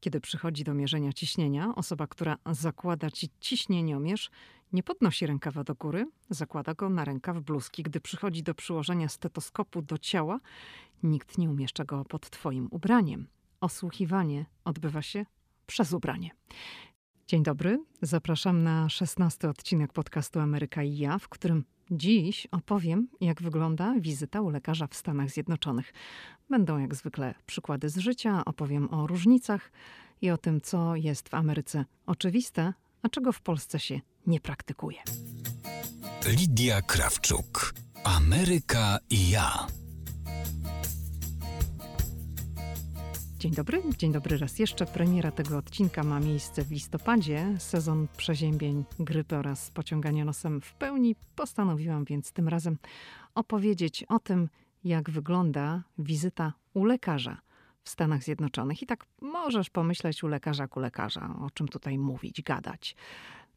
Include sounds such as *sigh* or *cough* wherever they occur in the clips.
Kiedy przychodzi do mierzenia ciśnienia, osoba, która zakłada ci ciśnieniomierz, nie podnosi rękawa do góry, zakłada go na rękaw bluzki. Gdy przychodzi do przyłożenia stetoskopu do ciała, nikt nie umieszcza go pod twoim ubraniem. Osłuchiwanie odbywa się przez ubranie. Dzień dobry, zapraszam na szesnasty odcinek podcastu Ameryka i ja, w którym dziś opowiem, jak wygląda wizyta u lekarza w Stanach Zjednoczonych. Będą jak zwykle przykłady z życia, opowiem o różnicach i o tym, co jest w Ameryce oczywiste, a czego w Polsce się nie praktykuje. Lidia Krawczuk. Ameryka i ja. Dzień dobry, dzień dobry raz jeszcze. Premiera tego odcinka ma miejsce w listopadzie. Sezon przeziębień, grypy oraz pociągania nosem w pełni. Postanowiłam więc tym razem opowiedzieć o tym, jak wygląda wizyta u lekarza w Stanach Zjednoczonych. I tak możesz pomyśleć u lekarza ku lekarza, o czym tutaj mówić, gadać.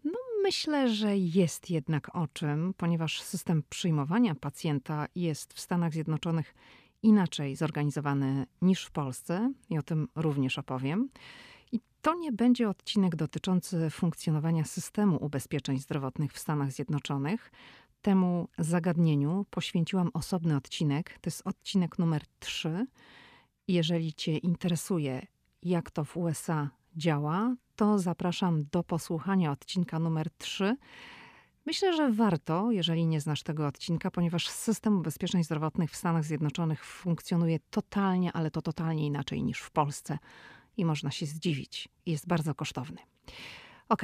No, myślę, że jest jednak o czym, ponieważ system przyjmowania pacjenta jest w Stanach Zjednoczonych inaczej zorganizowany niż w Polsce i o tym również opowiem. I to nie będzie odcinek dotyczący funkcjonowania systemu ubezpieczeń zdrowotnych w Stanach Zjednoczonych. Temu zagadnieniu poświęciłam osobny odcinek. To jest odcinek numer 3. Jeżeli Cię interesuje, jak to w USA działa, to zapraszam do posłuchania odcinka numer 3. Myślę, że warto, jeżeli nie znasz tego odcinka, ponieważ system ubezpieczeń zdrowotnych w Stanach Zjednoczonych funkcjonuje totalnie, ale to totalnie inaczej niż w Polsce i można się zdziwić. Jest bardzo kosztowny. Ok,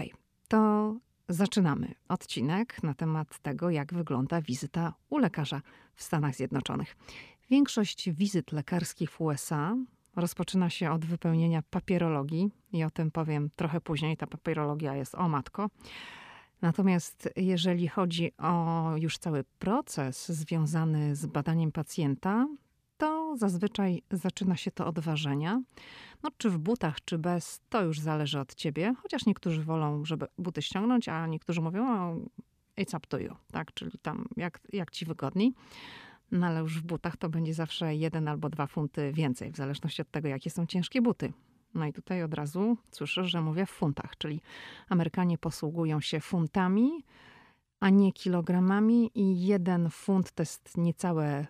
to zaczynamy odcinek na temat tego, jak wygląda wizyta u lekarza w Stanach Zjednoczonych. Większość wizyt lekarskich w USA rozpoczyna się od wypełnienia papierologii i o tym powiem trochę później. Ta papierologia jest o matko. Natomiast jeżeli chodzi o już cały proces związany z badaniem pacjenta, to zazwyczaj zaczyna się to od ważenia. No, czy w butach, czy bez, to już zależy od ciebie, chociaż niektórzy wolą, żeby buty ściągnąć, a niektórzy mówią, o, it's up to you, tak? Czyli tam jak, jak ci wygodniej. No ale już w butach to będzie zawsze jeden albo dwa funty więcej, w zależności od tego, jakie są ciężkie buty. No i tutaj od razu słyszę, że mówię w funtach, czyli Amerykanie posługują się funtami, a nie kilogramami i jeden funt to jest niecałe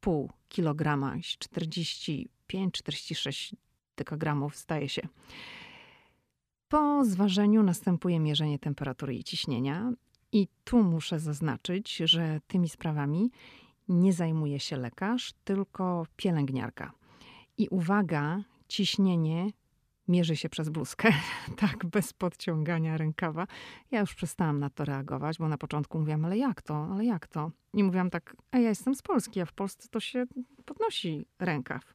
pół kilograma, 45-46 dekagramów zdaje się. Po zważeniu następuje mierzenie temperatury i ciśnienia i tu muszę zaznaczyć, że tymi sprawami nie zajmuje się lekarz, tylko pielęgniarka. I uwaga, ciśnienie mierzy się przez bluzkę, *laughs* tak, bez podciągania rękawa. Ja już przestałam na to reagować, bo na początku mówiłam, ale jak to, ale jak to? I mówiłam tak, a ja jestem z Polski, a w Polsce to się podnosi rękaw.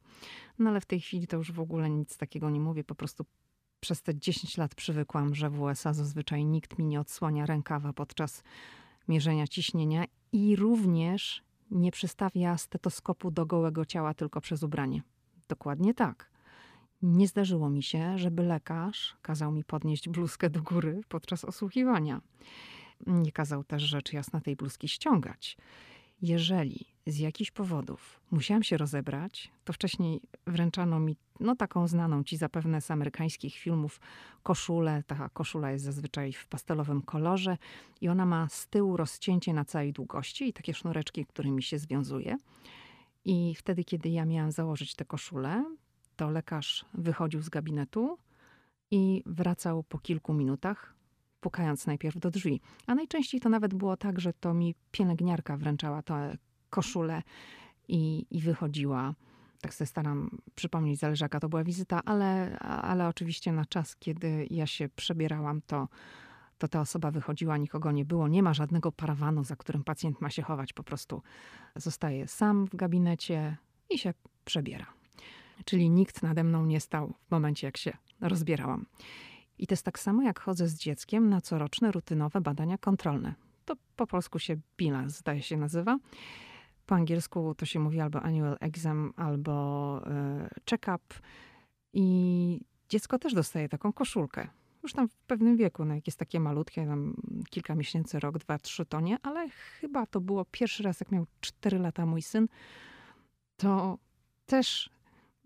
No ale w tej chwili to już w ogóle nic takiego nie mówię, po prostu przez te 10 lat przywykłam, że w USA zazwyczaj nikt mi nie odsłania rękawa podczas mierzenia ciśnienia i również nie przystawia stetoskopu do gołego ciała tylko przez ubranie. Dokładnie tak. Nie zdarzyło mi się, żeby lekarz kazał mi podnieść bluzkę do góry podczas osłuchiwania. Nie kazał też rzecz jasna tej bluzki ściągać. Jeżeli z jakichś powodów musiałam się rozebrać, to wcześniej wręczano mi no taką znaną ci zapewne z amerykańskich filmów koszulę. Ta koszula jest zazwyczaj w pastelowym kolorze i ona ma z tyłu rozcięcie na całej długości i takie sznureczki, którymi się związuje. I wtedy, kiedy ja miałam założyć tę koszulę, to lekarz wychodził z gabinetu i wracał po kilku minutach, pukając najpierw do drzwi. A najczęściej to nawet było tak, że to mi pielęgniarka wręczała tę koszulę i, i wychodziła. Tak sobie staram przypomnieć, zależy jaka to była wizyta, ale, ale oczywiście na czas, kiedy ja się przebierałam, to, to ta osoba wychodziła, nikogo nie było, nie ma żadnego parawanu, za którym pacjent ma się chować, po prostu zostaje sam w gabinecie i się przebiera. Czyli nikt nade mną nie stał w momencie, jak się rozbierałam. I to jest tak samo, jak chodzę z dzieckiem na coroczne rutynowe badania kontrolne. To po polsku się bilans, zdaje się, nazywa. Po angielsku to się mówi albo annual exam, albo e, check-up. I dziecko też dostaje taką koszulkę. Już tam w pewnym wieku, no jak jest takie malutkie, tam kilka miesięcy, rok, dwa, trzy to nie, ale chyba to było pierwszy raz, jak miał cztery lata mój syn, to też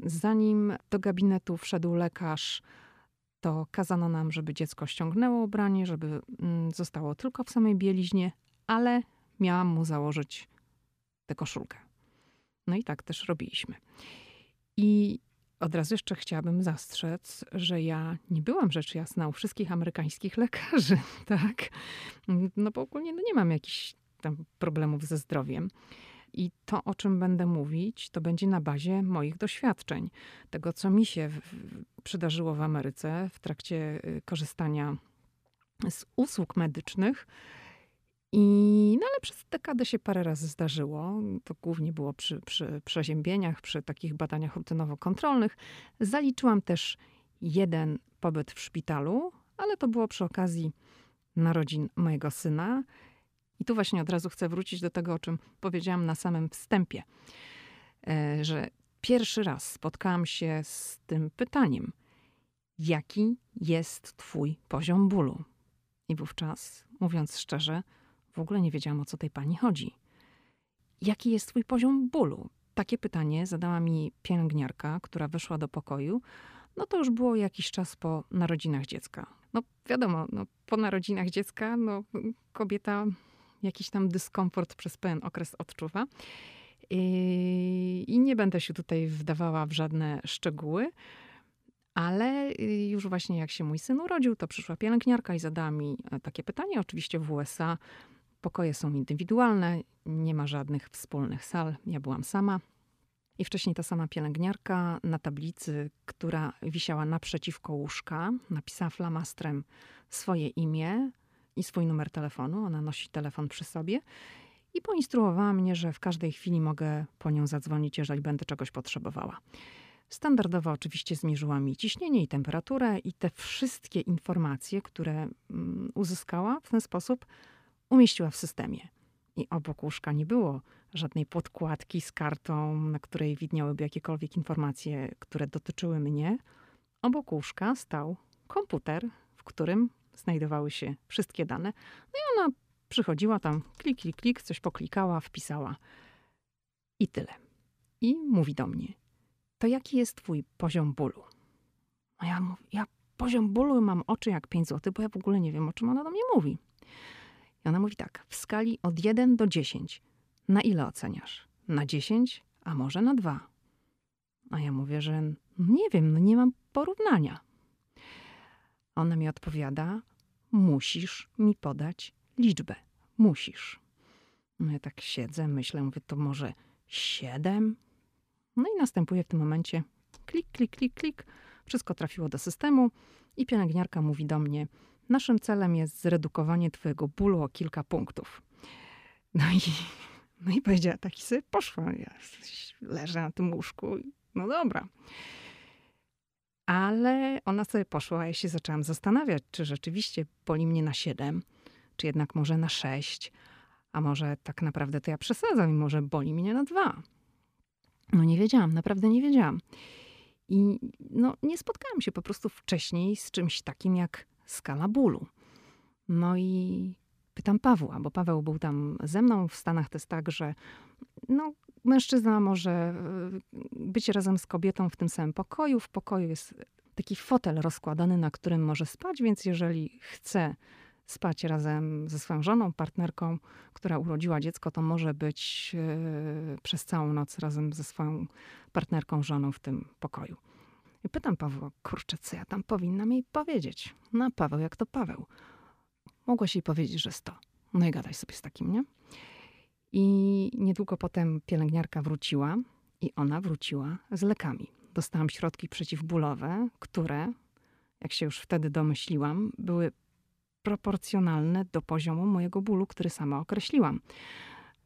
zanim do gabinetu wszedł lekarz, to kazano nam, żeby dziecko ściągnęło ubranie, żeby mm, zostało tylko w samej bieliźnie, ale miałam mu założyć tę koszulkę. No i tak też robiliśmy. I od razu jeszcze chciałabym zastrzec, że ja nie byłam rzecz jasna u wszystkich amerykańskich lekarzy, *laughs* tak? No bo ogólnie no nie mam jakichś tam problemów ze zdrowiem. I to, o czym będę mówić, to będzie na bazie moich doświadczeń. Tego, co mi się przydarzyło w Ameryce w trakcie y, korzystania z usług medycznych. I, no ale przez dekadę się parę razy zdarzyło. To głównie było przy, przy przeziębieniach, przy takich badaniach rutynowo-kontrolnych. Zaliczyłam też jeden pobyt w szpitalu, ale to było przy okazji narodzin mojego syna. I tu właśnie od razu chcę wrócić do tego, o czym powiedziałam na samym wstępie, e, że pierwszy raz spotkałam się z tym pytaniem: jaki jest Twój poziom bólu? I wówczas, mówiąc szczerze, w ogóle nie wiedziałam, o co tej pani chodzi. Jaki jest Twój poziom bólu? Takie pytanie zadała mi pielęgniarka, która wyszła do pokoju. No to już było jakiś czas po narodzinach dziecka. No wiadomo, no, po narodzinach dziecka no, kobieta jakiś tam dyskomfort przez pewien okres odczuwa. I nie będę się tutaj wdawała w żadne szczegóły, ale już właśnie jak się mój syn urodził, to przyszła pielęgniarka i zadała mi e, takie pytanie. Oczywiście w USA pokoje są indywidualne, nie ma żadnych wspólnych sal. Ja byłam sama. I wcześniej ta sama pielęgniarka na tablicy, która wisiała naprzeciwko łóżka, napisała flamastrem swoje imię, i swój numer telefonu. Ona nosi telefon przy sobie i poinstruowała mnie, że w każdej chwili mogę po nią zadzwonić, jeżeli będę czegoś potrzebowała. Standardowo oczywiście zmierzyła mi ciśnienie i temperaturę i te wszystkie informacje, które mm, uzyskała w ten sposób, umieściła w systemie. I obok łóżka nie było żadnej podkładki z kartą, na której widniałyby jakiekolwiek informacje, które dotyczyły mnie. Obok łóżka stał komputer, w którym znajdowały się wszystkie dane. No i ona przychodziła tam, klik, klik, klik, coś poklikała, wpisała i tyle. I mówi do mnie, to jaki jest twój poziom bólu? A ja mówię, ja poziom bólu mam oczy jak 5 zł, bo ja w ogóle nie wiem, o czym ona do mnie mówi. I ona mówi tak, w skali od 1 do 10, na ile oceniasz? Na 10, a może na 2? A ja mówię, że nie wiem, no nie mam porównania. Ona mi odpowiada: Musisz mi podać liczbę. Musisz. No ja tak siedzę, myślę, mówię, to może siedem? No i następuje w tym momencie klik, klik, klik, klik. Wszystko trafiło do systemu i pielęgniarka mówi do mnie: Naszym celem jest zredukowanie Twojego bólu o kilka punktów. No i, no i powiedziała, taki sobie. Ja leżę na tym łóżku. No dobra. Ale ona sobie poszła, a ja się zaczęłam zastanawiać, czy rzeczywiście boli mnie na 7, czy jednak może na 6, a może tak naprawdę to ja przesadzam i może boli mnie na 2. No nie wiedziałam, naprawdę nie wiedziałam. I no, nie spotkałam się po prostu wcześniej z czymś takim jak skala bólu. No i pytam Pawła, bo Paweł był tam ze mną. W Stanach to jest tak, że no, mężczyzna może e, być razem z kobietą w tym samym pokoju. W pokoju jest taki fotel rozkładany, na którym może spać, więc jeżeli chce spać razem ze swoją żoną, partnerką, która urodziła dziecko, to może być e, przez całą noc razem ze swoją partnerką, żoną w tym pokoju. I pytam Pawła, kurczę, co ja tam powinnam jej powiedzieć? No Paweł, jak to Paweł? Mogłaś jej powiedzieć, że sto. No i gadaj sobie z takim, nie? I niedługo potem pielęgniarka wróciła i ona wróciła z lekami. Dostałam środki przeciwbólowe, które, jak się już wtedy domyśliłam, były proporcjonalne do poziomu mojego bólu, który sama określiłam.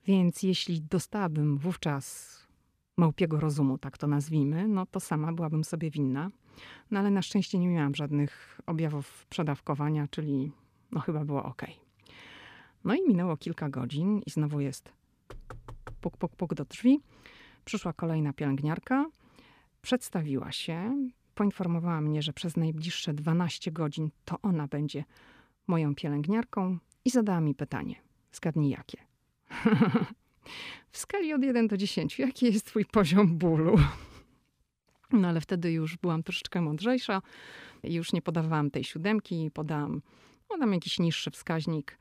Więc jeśli dostałabym wówczas małpiego rozumu, tak to nazwijmy, no to sama byłabym sobie winna. No ale na szczęście nie miałam żadnych objawów przedawkowania, czyli no chyba było ok. No i minęło kilka godzin i znowu jest puk, puk, puk do drzwi. Przyszła kolejna pielęgniarka, przedstawiła się, poinformowała mnie, że przez najbliższe 12 godzin to ona będzie moją pielęgniarką i zadała mi pytanie. Zgadnij jakie? *laughs* w skali od 1 do 10, jaki jest twój poziom bólu? No ale wtedy już byłam troszeczkę mądrzejsza już nie podawałam tej siódemki, podałam, podam jakiś niższy wskaźnik.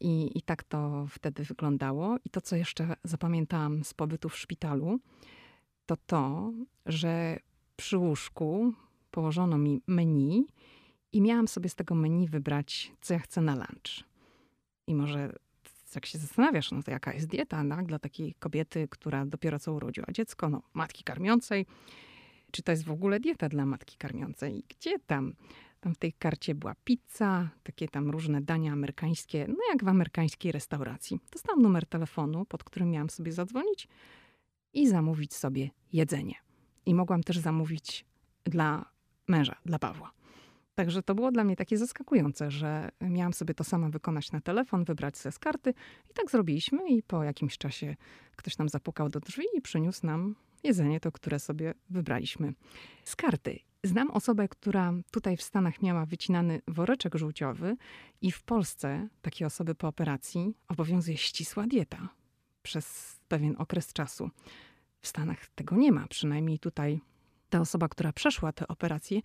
I, I tak to wtedy wyglądało. I to, co jeszcze zapamiętałam z pobytu w szpitalu, to to, że przy łóżku położono mi menu i miałam sobie z tego menu wybrać, co ja chcę na lunch. I może jak się zastanawiasz, no to jaka jest dieta tak? dla takiej kobiety, która dopiero co urodziła dziecko, no matki karmiącej. Czy to jest w ogóle dieta dla matki karmiącej? Gdzie tam? Tam w tej karcie była pizza, takie tam różne dania amerykańskie, no jak w amerykańskiej restauracji. Dostałam numer telefonu, pod którym miałam sobie zadzwonić i zamówić sobie jedzenie. I mogłam też zamówić dla męża, dla Pawła. Także to było dla mnie takie zaskakujące, że miałam sobie to sama wykonać na telefon, wybrać sobie z karty. I tak zrobiliśmy i po jakimś czasie ktoś nam zapukał do drzwi i przyniósł nam jedzenie, to które sobie wybraliśmy z karty. Znam osobę, która tutaj w Stanach miała wycinany woreczek żółciowy i w Polsce takie osoby po operacji obowiązuje ścisła dieta przez pewien okres czasu. W Stanach tego nie ma, przynajmniej tutaj ta osoba, która przeszła tę operację,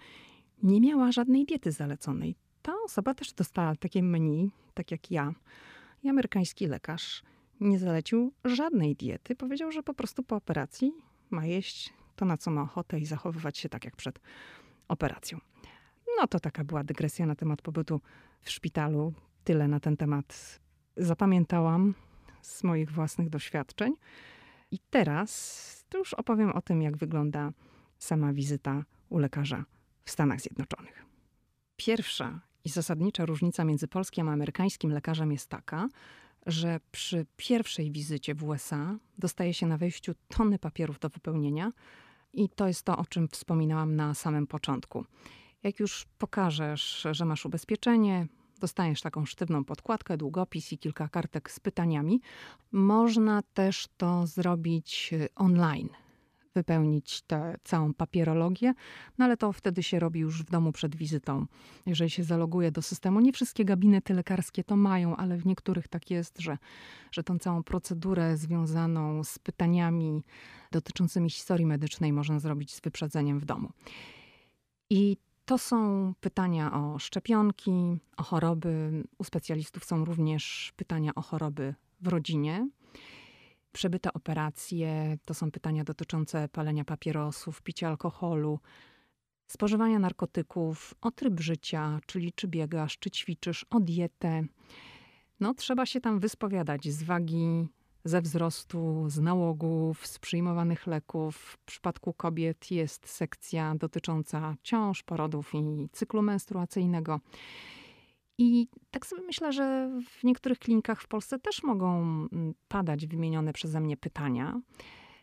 nie miała żadnej diety zaleconej. Ta osoba też dostała takie menu, tak jak ja. I amerykański lekarz nie zalecił żadnej diety. Powiedział, że po prostu po operacji ma jeść to, na co ma ochotę i zachowywać się tak jak przed operacją. No to taka była dygresja na temat pobytu w szpitalu. Tyle na ten temat zapamiętałam z moich własnych doświadczeń. I teraz to już opowiem o tym, jak wygląda sama wizyta u lekarza w Stanach Zjednoczonych. Pierwsza i zasadnicza różnica między polskim a amerykańskim lekarzem jest taka, że przy pierwszej wizycie w USA dostaje się na wejściu tony papierów do wypełnienia i to jest to, o czym wspominałam na samym początku. Jak już pokażesz, że masz ubezpieczenie, dostajesz taką sztywną podkładkę, długopis i kilka kartek z pytaniami. Można też to zrobić online wypełnić tę całą papierologię, no ale to wtedy się robi już w domu przed wizytą. Jeżeli się zaloguje do systemu, nie wszystkie gabinety lekarskie to mają, ale w niektórych tak jest, że, że tą całą procedurę związaną z pytaniami dotyczącymi historii medycznej można zrobić z wyprzedzeniem w domu. I to są pytania o szczepionki, o choroby. U specjalistów są również pytania o choroby w rodzinie przebyte operacje, to są pytania dotyczące palenia papierosów, picia alkoholu, spożywania narkotyków, o tryb życia, czyli czy biegasz, czy ćwiczysz, o dietę. No, trzeba się tam wyspowiadać z wagi, ze wzrostu, z nałogów, z przyjmowanych leków. W przypadku kobiet jest sekcja dotycząca ciąż, porodów i cyklu menstruacyjnego. I tak sobie myślę, że w niektórych klinikach w Polsce też mogą mm, padać wymienione przeze mnie pytania.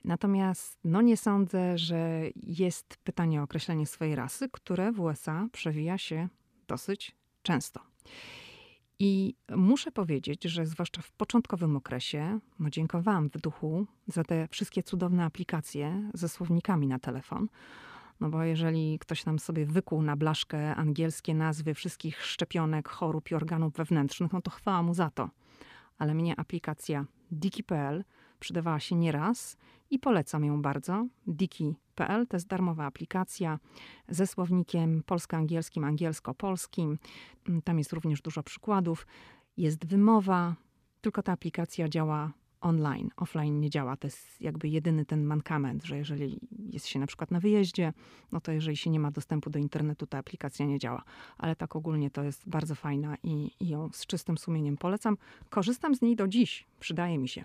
Natomiast no nie sądzę, że jest pytanie o określenie swojej rasy, które w USA przewija się dosyć często. I muszę powiedzieć, że zwłaszcza w początkowym okresie, no dziękowałam w duchu za te wszystkie cudowne aplikacje ze słownikami na telefon, no bo jeżeli ktoś nam sobie wykuł na blaszkę angielskie nazwy wszystkich szczepionek, chorób i organów wewnętrznych, no to chwała mu za to. Ale mnie aplikacja Diki.pl przydawała się nieraz i polecam ją bardzo. Diki.pl to jest darmowa aplikacja ze słownikiem polsko-angielskim, angielsko-polskim. Tam jest również dużo przykładów. Jest wymowa, tylko ta aplikacja działa online. Offline nie działa. To jest jakby jedyny ten mankament, że jeżeli jest się na przykład na wyjeździe, no to jeżeli się nie ma dostępu do internetu, ta aplikacja nie działa. Ale tak ogólnie to jest bardzo fajna i, i ją z czystym sumieniem polecam. Korzystam z niej do dziś. Przydaje mi się.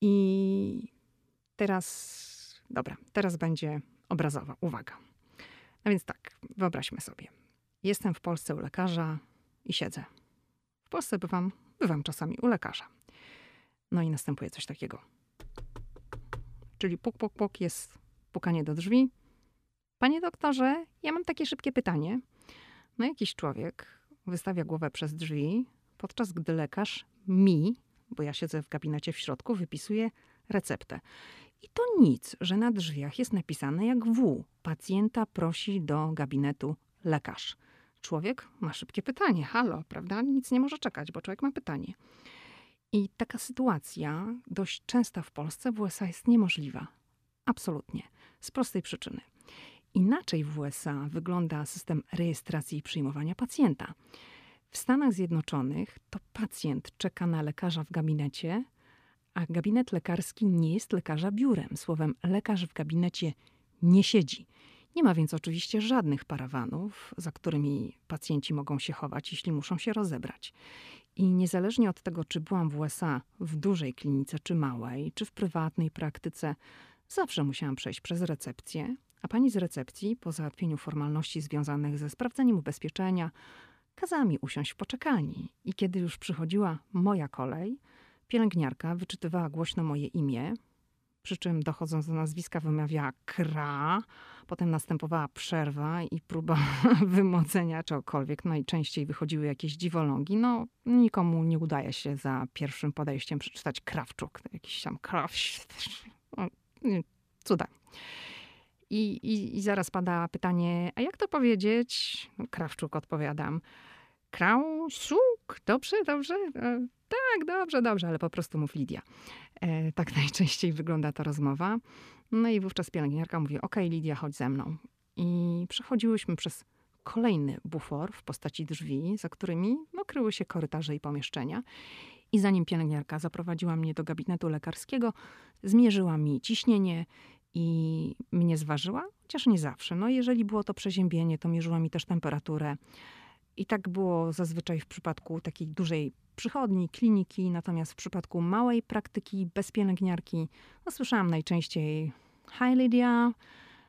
I teraz, dobra, teraz będzie obrazowa. Uwaga. No więc tak, wyobraźmy sobie. Jestem w Polsce u lekarza i siedzę. W Polsce bywam, bywam czasami u lekarza. No i następuje coś takiego. Czyli puk, puk, puk jest pukanie do drzwi. Panie doktorze, ja mam takie szybkie pytanie. No jakiś człowiek wystawia głowę przez drzwi, podczas gdy lekarz mi, bo ja siedzę w gabinecie w środku, wypisuje receptę. I to nic, że na drzwiach jest napisane jak W. Pacjenta prosi do gabinetu lekarz. Człowiek ma szybkie pytanie. Halo, prawda? Nic nie może czekać, bo człowiek ma pytanie. I taka sytuacja, dość częsta w Polsce, w USA jest niemożliwa. Absolutnie. Z prostej przyczyny. Inaczej w USA wygląda system rejestracji i przyjmowania pacjenta. W Stanach Zjednoczonych to pacjent czeka na lekarza w gabinecie, a gabinet lekarski nie jest lekarza biurem. Słowem, lekarz w gabinecie nie siedzi. Nie ma więc oczywiście żadnych parawanów, za którymi pacjenci mogą się chować, jeśli muszą się rozebrać. I niezależnie od tego, czy byłam w USA w dużej klinice, czy małej, czy w prywatnej praktyce, zawsze musiałam przejść przez recepcję, a pani z recepcji, po załatwieniu formalności związanych ze sprawdzeniem ubezpieczenia, kazała mi usiąść w poczekalni. I kiedy już przychodziła moja kolej, pielęgniarka wyczytywała głośno moje imię, przy czym dochodząc do nazwiska wymawiała kra, potem następowała przerwa i próba *laughs* wymodzenia czegokolwiek. Najczęściej wychodziły jakieś dziwolągi. No, nikomu nie udaje się za pierwszym podejściem przeczytać Krawczuk, jakiś tam kraw... Cuda. I, i, I zaraz pada pytanie, a jak to powiedzieć? Krawczuk odpowiadam. Krausuk, dobrze, dobrze. E, tak, dobrze, dobrze, ale po prostu mów Lidia. E, tak *laughs* najczęściej wygląda ta rozmowa. No i wówczas pielęgniarka mówi, ok, Lidia, chodź ze mną. I przechodziłyśmy przez kolejny bufor w postaci drzwi, za którymi no, kryły się korytarze i pomieszczenia. I zanim pielęgniarka zaprowadziła mnie do gabinetu lekarskiego, zmierzyła mi ciśnienie i mnie zważyła, chociaż nie zawsze. No, jeżeli było to przeziębienie, to mierzyła mi też temperaturę. I tak było zazwyczaj w przypadku takiej dużej przychodni, kliniki, natomiast w przypadku małej praktyki bez pielęgniarki, no, słyszałam najczęściej hi Lydia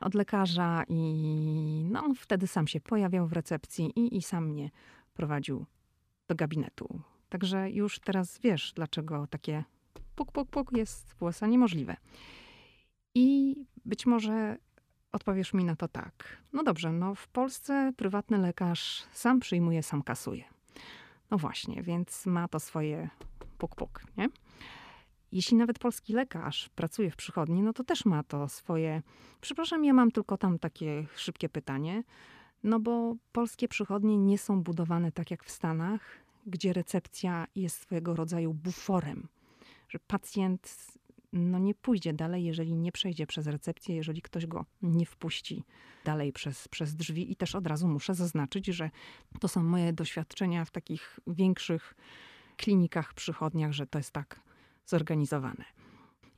od lekarza i no, wtedy sam się pojawiał w recepcji i, i sam mnie prowadził do gabinetu. Także już teraz wiesz, dlaczego takie puk, puk, puk jest w USA niemożliwe. I być może odpowiesz mi na to tak. No dobrze, no w Polsce prywatny lekarz sam przyjmuje, sam kasuje. No właśnie, więc ma to swoje puk-puk, nie? Jeśli nawet polski lekarz pracuje w przychodni, no to też ma to swoje. Przepraszam, ja mam tylko tam takie szybkie pytanie. No bo polskie przychodnie nie są budowane tak jak w Stanach, gdzie recepcja jest swojego rodzaju buforem, że pacjent no nie pójdzie dalej, jeżeli nie przejdzie przez recepcję, jeżeli ktoś go nie wpuści dalej przez, przez drzwi. I też od razu muszę zaznaczyć, że to są moje doświadczenia w takich większych klinikach, przychodniach, że to jest tak zorganizowane.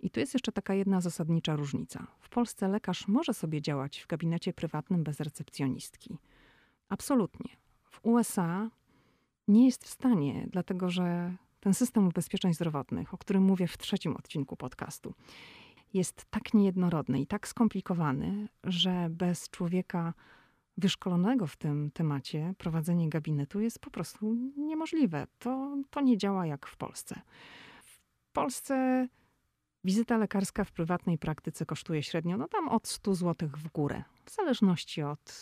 I tu jest jeszcze taka jedna zasadnicza różnica. W Polsce lekarz może sobie działać w gabinecie prywatnym bez recepcjonistki. Absolutnie. W USA nie jest w stanie, dlatego że ten system ubezpieczeń zdrowotnych, o którym mówię w trzecim odcinku podcastu, jest tak niejednorodny i tak skomplikowany, że bez człowieka wyszkolonego w tym temacie prowadzenie gabinetu jest po prostu niemożliwe. To, to nie działa jak w Polsce. W Polsce wizyta lekarska w prywatnej praktyce kosztuje średnio no tam od 100 zł w górę, w zależności od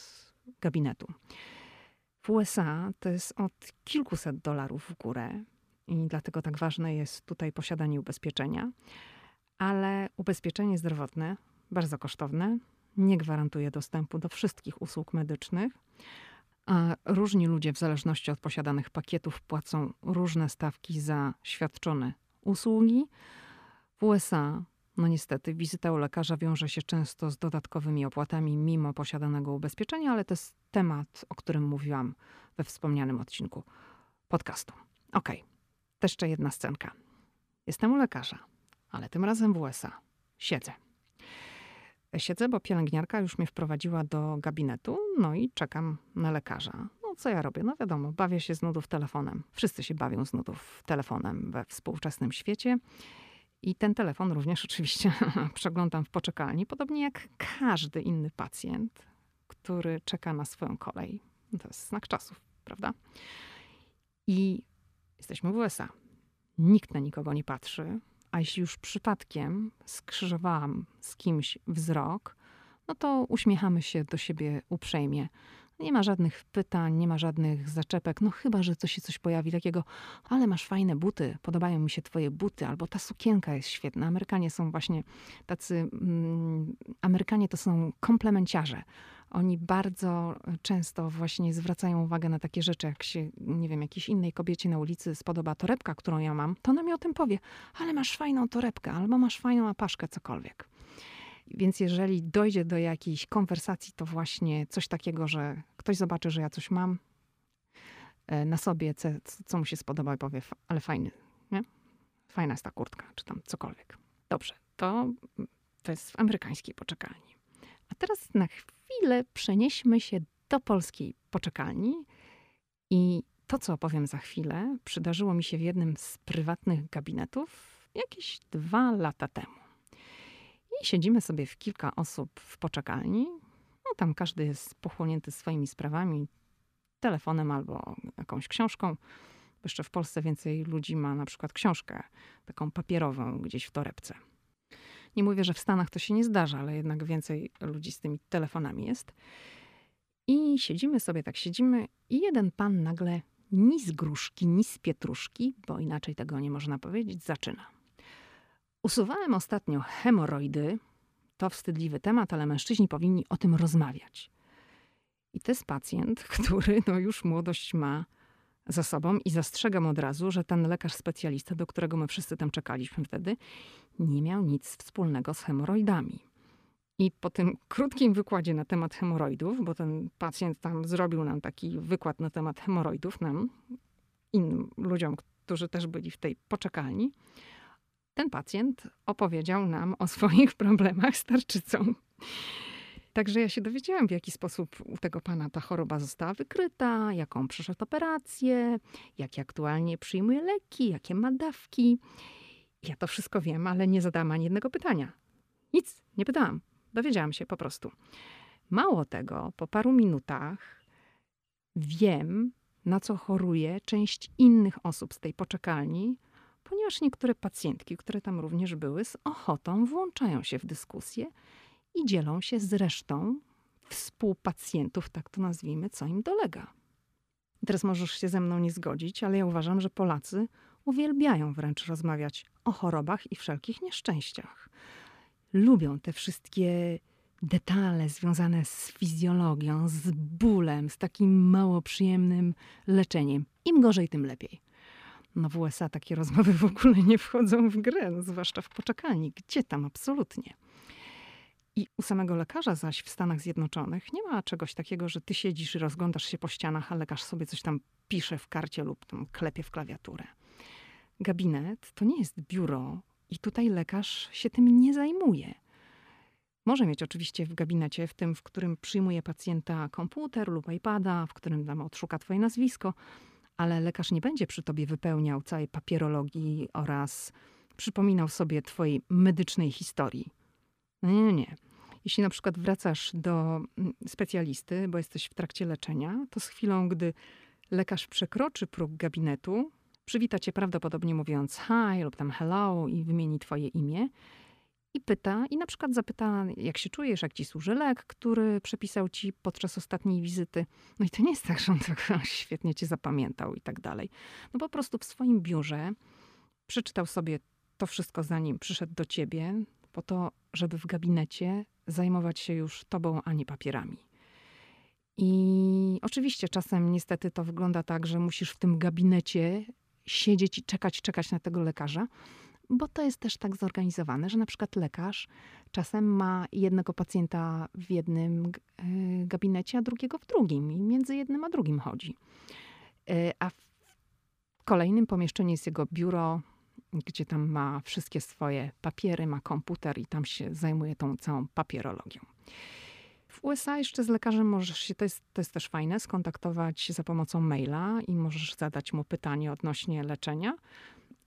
gabinetu. W USA to jest od kilkuset dolarów w górę i dlatego tak ważne jest tutaj posiadanie ubezpieczenia. Ale ubezpieczenie zdrowotne, bardzo kosztowne, nie gwarantuje dostępu do wszystkich usług medycznych. A różni ludzie, w zależności od posiadanych pakietów, płacą różne stawki za świadczone usługi. W USA, no niestety, wizyta u lekarza wiąże się często z dodatkowymi opłatami mimo posiadanego ubezpieczenia, ale to jest temat, o którym mówiłam we wspomnianym odcinku podcastu. Okej, okay. Jeszcze jedna scenka. Jestem u lekarza, ale tym razem w USA. Siedzę. Siedzę, bo pielęgniarka już mnie wprowadziła do gabinetu, no i czekam na lekarza. No co ja robię? No wiadomo, bawię się z nudów telefonem. Wszyscy się bawią z nudów telefonem we współczesnym świecie. I ten telefon również *laughs* oczywiście przeglądam w poczekalni, podobnie jak każdy inny pacjent, który czeka na swoją kolej. To jest znak czasów, prawda? I jesteśmy w USA. Nikt na nikogo nie patrzy, a jeśli już przypadkiem skrzyżowałam z kimś wzrok, no to uśmiechamy się do siebie uprzejmie. Nie ma żadnych pytań, nie ma żadnych zaczepek, no chyba, że coś się coś pojawi takiego, ale masz fajne buty, podobają mi się twoje buty, albo ta sukienka jest świetna. Amerykanie są właśnie tacy, mm, Amerykanie to są komplemenciarze. Oni bardzo często właśnie zwracają uwagę na takie rzeczy, jak się, nie wiem, jakiejś innej kobiecie na ulicy spodoba torebka, którą ja mam, to ona mi o tym powie, ale masz fajną torebkę, albo masz fajną apaszkę, cokolwiek. Więc jeżeli dojdzie do jakiejś konwersacji, to właśnie coś takiego, że ktoś zobaczy, że ja coś mam e, na sobie, co, co mu się spodoba i powie, ale fajny, nie? Fajna jest ta kurtka, czy tam cokolwiek. Dobrze, to, to jest w amerykańskiej poczekalni. A teraz na chwilę przenieśmy się do polskiej poczekalni i to, co opowiem za chwilę, przydarzyło mi się w jednym z prywatnych gabinetów jakieś dwa lata temu. I siedzimy sobie w kilka osób w poczekalni. No tam każdy jest pochłonięty swoimi sprawami, telefonem albo jakąś książką. Jeszcze w Polsce więcej ludzi ma na przykład książkę taką papierową gdzieś w torebce. Nie mówię, że w Stanach to się nie zdarza, ale jednak więcej ludzi z tymi telefonami jest. I siedzimy sobie, tak siedzimy, i jeden pan nagle ni z gruszki, ni z pietruszki, bo inaczej tego nie można powiedzieć, zaczyna. Usuwałem ostatnio hemoroidy. To wstydliwy temat, ale mężczyźni powinni o tym rozmawiać. I to jest pacjent, *laughs* który no już młodość ma za sobą i zastrzegam od razu, że ten lekarz specjalista, do którego my wszyscy tam czekaliśmy wtedy, nie miał nic wspólnego z hemoroidami. I po tym krótkim wykładzie na temat hemoroidów, bo ten pacjent tam zrobił nam taki wykład na temat hemoroidów, nam, innym ludziom, którzy też byli w tej poczekalni, ten pacjent opowiedział nam o swoich *laughs* problemach z tarczycą. Także ja się dowiedziałam, w jaki sposób u tego pana ta choroba została wykryta, jaką przeszedł operację, jakie aktualnie przyjmuje leki, jakie ma dawki. Ja to wszystko wiem, ale nie zadałam ani jednego pytania. Nic, nie pytałam. Dowiedziałam się po prostu. Mało tego, po paru minutach wiem, na co choruje część innych osób z tej poczekalni, ponieważ niektóre pacjentki, które tam również były, z ochotą włączają się w dyskusję i dzielą się z resztą współpacjentów, tak to nazwijmy, co im dolega. Teraz możesz się ze mną nie zgodzić, ale ja uważam, że Polacy uwielbiają wręcz rozmawiać o chorobach i wszelkich nieszczęściach. Lubią te wszystkie detale związane z fizjologią, z bólem, z takim mało przyjemnym leczeniem. Im gorzej, tym lepiej. No w USA takie rozmowy w ogóle nie wchodzą w grę, no zwłaszcza w poczekalni. Gdzie tam? Absolutnie. I u samego lekarza zaś w Stanach Zjednoczonych nie ma czegoś takiego, że ty siedzisz i rozglądasz się po ścianach, a lekarz sobie coś tam pisze w karcie lub tam klepie w klawiaturę. Gabinet to nie jest biuro i tutaj lekarz się tym nie zajmuje. Może mieć oczywiście w gabinecie, w tym, w którym przyjmuje pacjenta komputer lub iPada, w którym tam odszuka twoje nazwisko, ale lekarz nie będzie przy tobie wypełniał całej papierologii oraz przypominał sobie twojej medycznej historii. Nie, nie, nie. Jeśli na przykład wracasz do mm, specjalisty, bo jesteś w trakcie leczenia, to z chwilą, gdy lekarz przekroczy próg gabinetu, przywita cię prawdopodobnie mówiąc hi lub tam hello i wymieni twoje imię i pyta, i na przykład zapyta, jak się czujesz, jak ci służy lek, który przepisał ci podczas ostatniej wizyty. No i to nie jest tak, że on tak *laughs* świetnie cię zapamiętał i tak dalej. No po prostu w swoim biurze przeczytał sobie to wszystko, zanim przyszedł do ciebie, po to, żeby w gabinecie zajmować się już tobą, a nie papierami. I oczywiście czasem niestety to wygląda tak, że musisz w tym gabinecie siedzieć i czekać, czekać na tego lekarza, bo to jest też tak zorganizowane, że na przykład lekarz czasem ma jednego pacjenta w jednym e, gabinecie, a drugiego w drugim i między jednym a drugim chodzi. E, a w kolejnym pomieszczeniu jest jego biuro, gdzie tam ma wszystkie swoje papiery, ma komputer i tam się zajmuje tą całą papierologią. W USA jeszcze z lekarzem możesz się, to jest, to jest też fajne, skontaktować za pomocą maila i możesz zadać mu pytanie odnośnie leczenia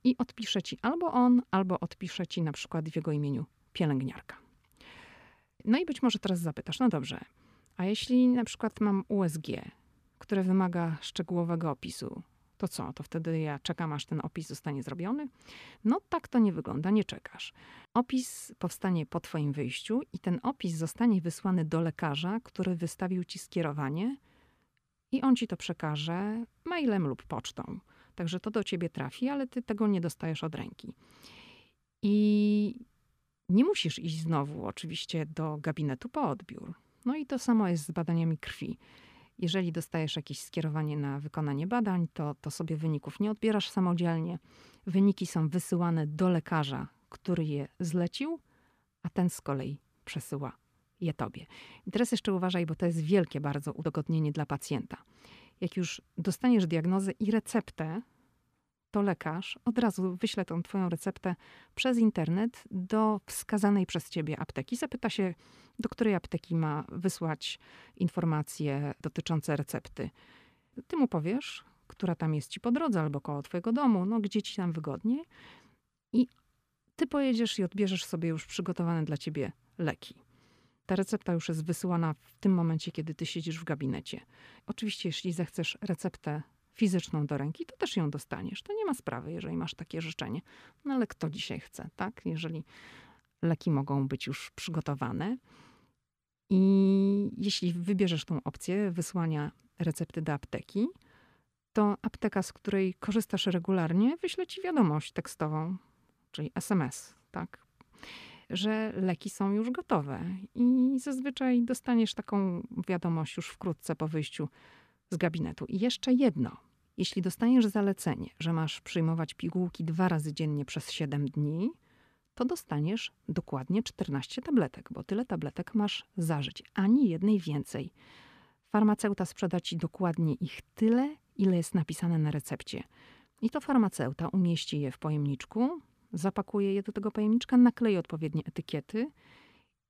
i odpisze ci albo on, albo odpisze ci na przykład w jego imieniu pielęgniarka. No i być może teraz zapytasz, no dobrze, a jeśli na przykład mam USG, które wymaga szczegółowego opisu, to co? To wtedy ja czekam, aż ten opis zostanie zrobiony? No tak to nie wygląda, nie czekasz. Opis powstanie po twoim wyjściu i ten opis zostanie wysłany do lekarza, który wystawił ci skierowanie i on ci to przekaże mailem lub pocztą. Także to do ciebie trafi, ale ty tego nie dostajesz od ręki. I nie musisz iść znowu oczywiście do gabinetu po odbiór. No i to samo jest z badaniami krwi. Jeżeli dostajesz jakieś skierowanie na wykonanie badań, to, to sobie wyników nie odbierasz samodzielnie. Wyniki są wysyłane do lekarza, który je zlecił, a ten z kolei przesyła je tobie. I teraz jeszcze uważaj, bo to jest wielkie bardzo udogodnienie dla pacjenta. Jak już dostaniesz diagnozę i receptę, to lekarz od razu wyśle tą twoją receptę przez internet do wskazanej przez ciebie apteki. Zapyta się, do której apteki ma wysłać informacje dotyczące recepty. Ty mu powiesz, która tam jest ci po drodze albo koło twojego domu, no gdzie ci tam wygodnie. I ty pojedziesz i odbierzesz sobie już przygotowane dla ciebie leki. Ta recepta już jest wysyłana w tym momencie, kiedy ty siedzisz w gabinecie. Oczywiście, jeśli zechcesz receptę fizyczną do ręki, to też ją dostaniesz. To nie ma sprawy, jeżeli masz takie życzenie. No ale kto dzisiaj chce, tak? Jeżeli leki mogą być już przygotowane. I jeśli wybierzesz tą opcję wysłania recepty do apteki, to apteka, z której korzystasz regularnie, wyśle ci wiadomość tekstową, czyli SMS, tak? Że leki są już gotowe. I zazwyczaj dostaniesz taką wiadomość już wkrótce po wyjściu z gabinetu. I jeszcze jedno. Jeśli dostaniesz zalecenie, że masz przyjmować pigułki dwa razy dziennie przez 7 dni, to dostaniesz dokładnie 14 tabletek, bo tyle tabletek masz zażyć, ani jednej więcej. Farmaceuta sprzeda ci dokładnie ich tyle, ile jest napisane na recepcie. I to farmaceuta umieści je w pojemniczku, zapakuje je do tego pojemniczka, nakleje odpowiednie etykiety.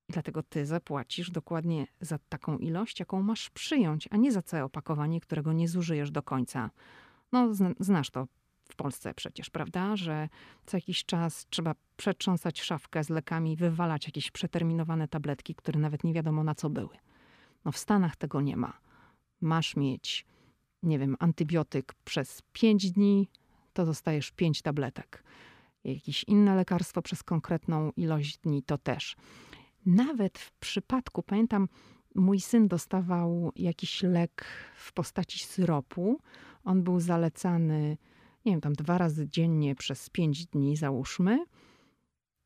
Dlatego ty zapłacisz dokładnie za taką ilość, jaką masz przyjąć, a nie za całe opakowanie, którego nie zużyjesz do końca. No, znasz to w Polsce przecież, prawda? Że co jakiś czas trzeba przetrząsać szafkę z lekami, wywalać jakieś przeterminowane tabletki, które nawet nie wiadomo na co były. No w Stanach tego nie ma. Masz mieć, nie wiem, antybiotyk przez 5 dni, to dostajesz 5 tabletek. Jakieś inne lekarstwo przez konkretną ilość dni to też. Nawet w przypadku, pamiętam, mój syn dostawał jakiś lek w postaci syropu. On był zalecany, nie wiem, tam dwa razy dziennie przez 5 dni, załóżmy,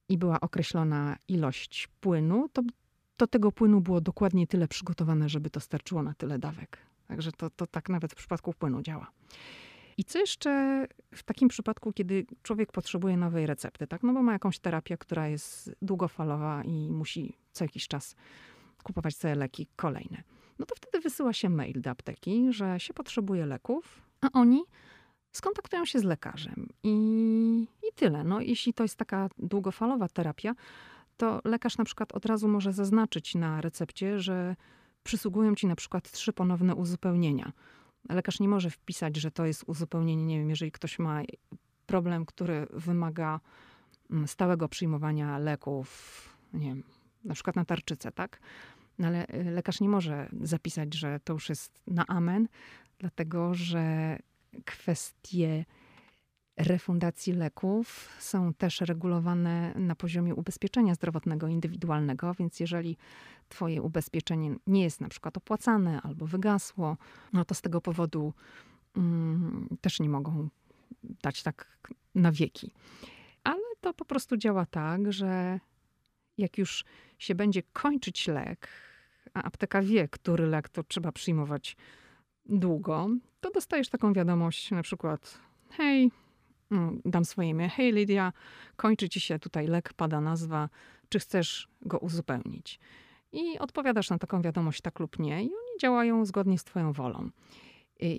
i była określona ilość płynu, to to tego płynu było dokładnie tyle przygotowane, żeby to starczyło na tyle dawek. Także to, to tak nawet w przypadku płynu działa. I co jeszcze w takim przypadku, kiedy człowiek potrzebuje nowej recepty, tak? No bo ma jakąś terapię, która jest długofalowa i musi co jakiś czas kupować sobie leki kolejne. No to wtedy wysyła się mail do apteki, że się potrzebuje leków, a oni skontaktują się z lekarzem. I, i tyle. No, jeśli to jest taka długofalowa terapia, to lekarz na przykład od razu może zaznaczyć na recepcie, że przysługują ci na przykład trzy ponowne uzupełnienia. Lekarz nie może wpisać, że to jest uzupełnienie, nie wiem, jeżeli ktoś ma problem, który wymaga mm, stałego przyjmowania leków, nie wiem, na przykład na tarczycę, tak? No ale y, lekarz nie może zapisać, że to już jest na amen, dlatego że kwestie refundacji leków są też regulowane na poziomie ubezpieczenia zdrowotnego indywidualnego, więc jeżeli twoje ubezpieczenie nie jest na przykład opłacane albo wygasło, no to z tego powodu mm, też nie mogą dać tak na wieki. Ale to po prostu działa tak, że jak już się będzie kończyć lek, a apteka wie, który lek to trzeba przyjmować długo, to dostajesz taką wiadomość na przykład hej, dam swoje imię. Hej Lidia, kończy ci się tutaj lek, pada nazwa, czy chcesz go uzupełnić? I odpowiadasz na taką wiadomość tak lub nie i oni działają zgodnie z twoją wolą.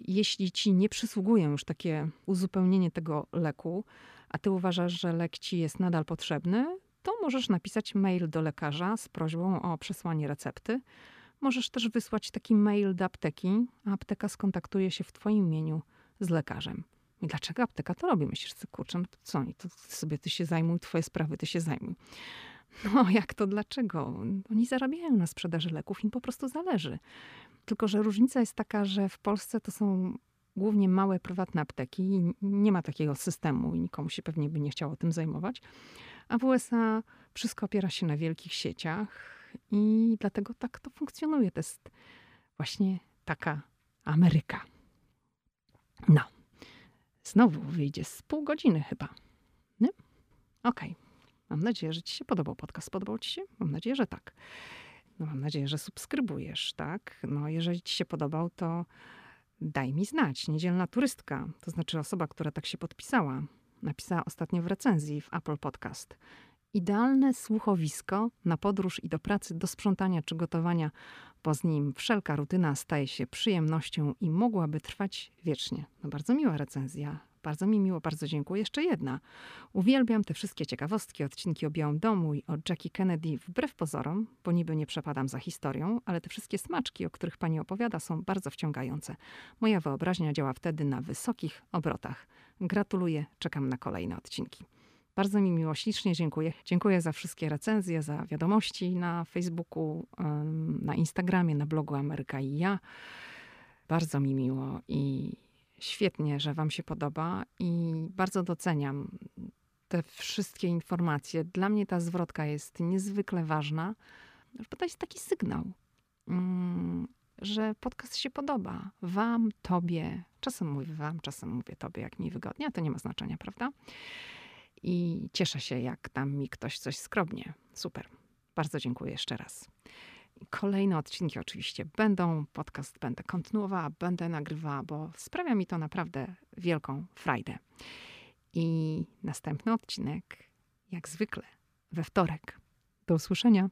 Jeśli ci nie przysługuje już takie uzupełnienie tego leku, a ty uważasz, że lek ci jest nadal potrzebny, to możesz napisać mail do lekarza z prośbą o przesłanie recepty. Możesz też wysłać taki mail do apteki, a apteka skontaktuje się w twoim imieniu z lekarzem. I dlaczego apteka to robi? Myślisz, że kurczę, no to co? I to sobie ty się zajmuj, twoje sprawy ty się zajmuj. No jak to dlaczego? Oni zarabiają na sprzedaży leków, im po prostu zależy. Tylko, że różnica jest taka, że w Polsce to są głównie małe prywatne apteki i nie ma takiego systemu i nikomu się pewnie by nie chciało tym zajmować. A w USA wszystko opiera się na wielkich sieciach i dlatego tak to funkcjonuje. To jest właśnie taka Ameryka. No. Znowu wyjdzie z pół godziny chyba. Nie? Okej. Okay. Mam nadzieję, że ci się podobał podcast. Podobał ci się? Mam nadzieję, że tak. No, mam nadzieję, że subskrybujesz, tak? No, jeżeli ci się podobał, to daj mi znać. Niedzielna turystka, to znaczy osoba, która tak się podpisała, napisała ostatnio w recenzji w Apple Podcast. Idealne słuchowisko na podróż i do pracy, do sprzątania czy gotowania, bo z nim wszelka rutyna staje się przyjemnością i mogłaby trwać wiecznie. No bardzo miła recenzja. Bardzo mi miło, bardzo dziękuję. Jeszcze jedna. Uwielbiam te wszystkie ciekawostki, odcinki o Białym Domu i o Jackie Kennedy wbrew pozorom, bo niby nie przepadam za historią, ale te wszystkie smaczki, o których pani opowiada, są bardzo wciągające. Moja wyobraźnia działa wtedy na wysokich obrotach. Gratuluję, czekam na kolejne odcinki. Bardzo mi miło, ślicznie dziękuję. Dziękuję za wszystkie recenzje, za wiadomości na Facebooku, na Instagramie, na blogu Ameryka i ja. Bardzo mi miło i świetnie, że Wam się podoba i bardzo doceniam te wszystkie informacje. Dla mnie ta zwrotka jest niezwykle ważna, bo to jest taki sygnał, mm, że podcast się podoba. Wam, Tobie. Czasem mówię Wam, czasem mówię Tobie, jak mi wygodnie, to nie ma znaczenia, prawda? I cieszę się, jak tam mi ktoś coś skrobnie. Super. Bardzo dziękuję jeszcze raz. Kolejne odcinki oczywiście będą, podcast będę kontynuowała, będę nagrywała, bo sprawia mi to naprawdę wielką frajdę. I następny odcinek, jak zwykle, we wtorek. Do usłyszenia.